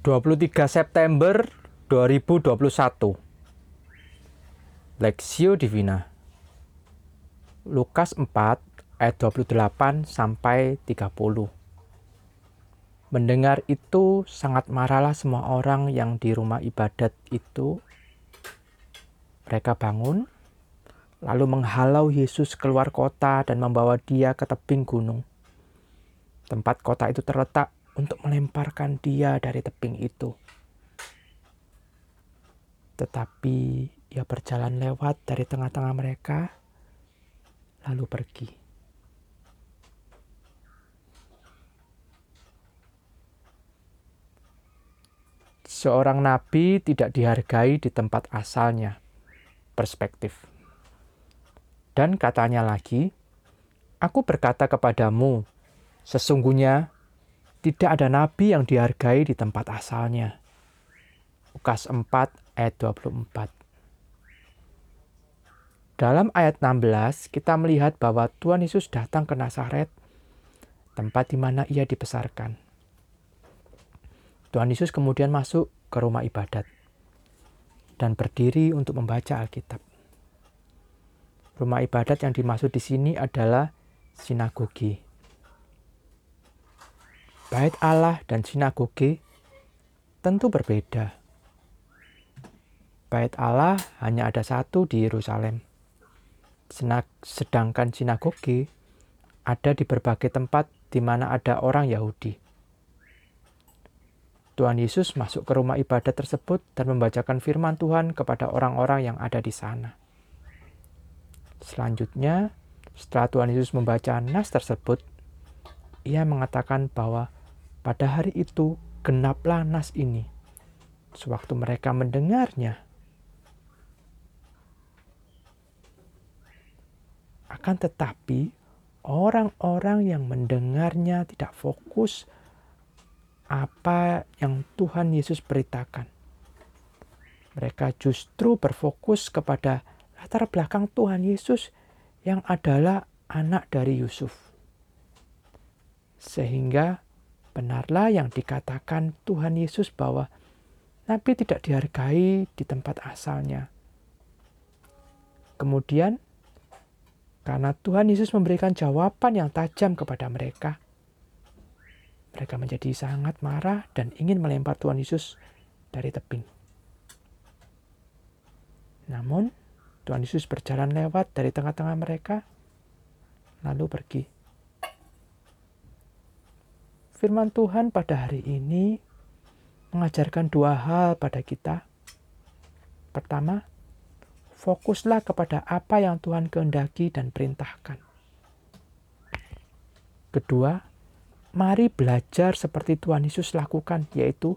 23 September 2021 Lexio Divina. Lukas 4 ayat 28 sampai 30 Mendengar itu sangat marahlah semua orang yang di rumah ibadat itu. Mereka bangun lalu menghalau Yesus keluar kota dan membawa dia ke tebing gunung. Tempat kota itu terletak untuk melemparkan dia dari tebing itu tetapi ia berjalan lewat dari tengah-tengah mereka, lalu pergi. Seorang nabi tidak dihargai di tempat asalnya. Perspektif. Dan katanya lagi, Aku berkata kepadamu, sesungguhnya tidak ada nabi yang dihargai di tempat asalnya. Lukas 4 ayat 24. Dalam ayat 16 kita melihat bahwa Tuhan Yesus datang ke Nazaret, tempat di mana ia dibesarkan. Tuhan Yesus kemudian masuk ke rumah ibadat dan berdiri untuk membaca Alkitab. Rumah ibadat yang dimaksud di sini adalah sinagogi. Bait Allah dan sinagogi tentu berbeda. Bait Allah hanya ada satu di Yerusalem. Sedangkan sinagoge ada di berbagai tempat di mana ada orang Yahudi. Tuhan Yesus masuk ke rumah ibadat tersebut dan membacakan firman Tuhan kepada orang-orang yang ada di sana. Selanjutnya, setelah Tuhan Yesus membaca nas tersebut, ia mengatakan bahwa pada hari itu genaplah nas ini. Sewaktu mereka mendengarnya, Akan tetapi, orang-orang yang mendengarnya tidak fokus apa yang Tuhan Yesus beritakan. Mereka justru berfokus kepada latar belakang Tuhan Yesus yang adalah anak dari Yusuf. Sehingga benarlah yang dikatakan Tuhan Yesus bahwa Nabi tidak dihargai di tempat asalnya. Kemudian karena Tuhan Yesus memberikan jawaban yang tajam kepada mereka. Mereka menjadi sangat marah dan ingin melempar Tuhan Yesus dari tebing. Namun, Tuhan Yesus berjalan lewat dari tengah-tengah mereka, lalu pergi. Firman Tuhan pada hari ini mengajarkan dua hal pada kita. Pertama, fokuslah kepada apa yang Tuhan kehendaki dan perintahkan. Kedua, mari belajar seperti Tuhan Yesus lakukan, yaitu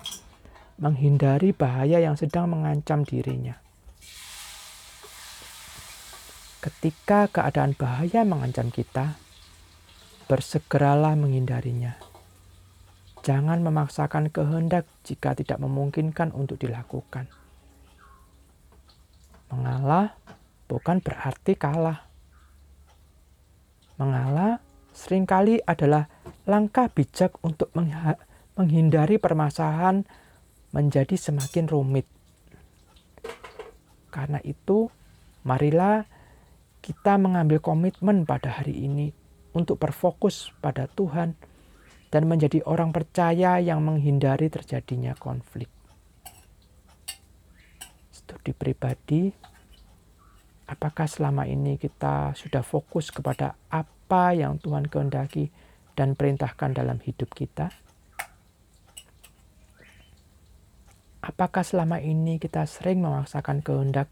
menghindari bahaya yang sedang mengancam dirinya. Ketika keadaan bahaya mengancam kita, bersegeralah menghindarinya. Jangan memaksakan kehendak jika tidak memungkinkan untuk dilakukan Mengalah bukan berarti kalah. Mengalah sering kali adalah langkah bijak untuk menghindari permasalahan menjadi semakin rumit. Karena itu, marilah kita mengambil komitmen pada hari ini untuk berfokus pada Tuhan dan menjadi orang percaya yang menghindari terjadinya konflik studi pribadi, apakah selama ini kita sudah fokus kepada apa yang Tuhan kehendaki dan perintahkan dalam hidup kita? Apakah selama ini kita sering memaksakan kehendak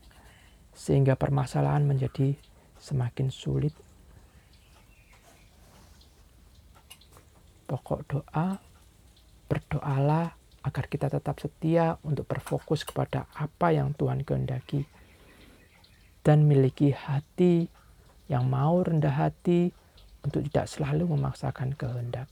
sehingga permasalahan menjadi semakin sulit? Pokok doa, berdoalah agar kita tetap setia untuk berfokus kepada apa yang Tuhan kehendaki dan miliki hati yang mau rendah hati untuk tidak selalu memaksakan kehendak.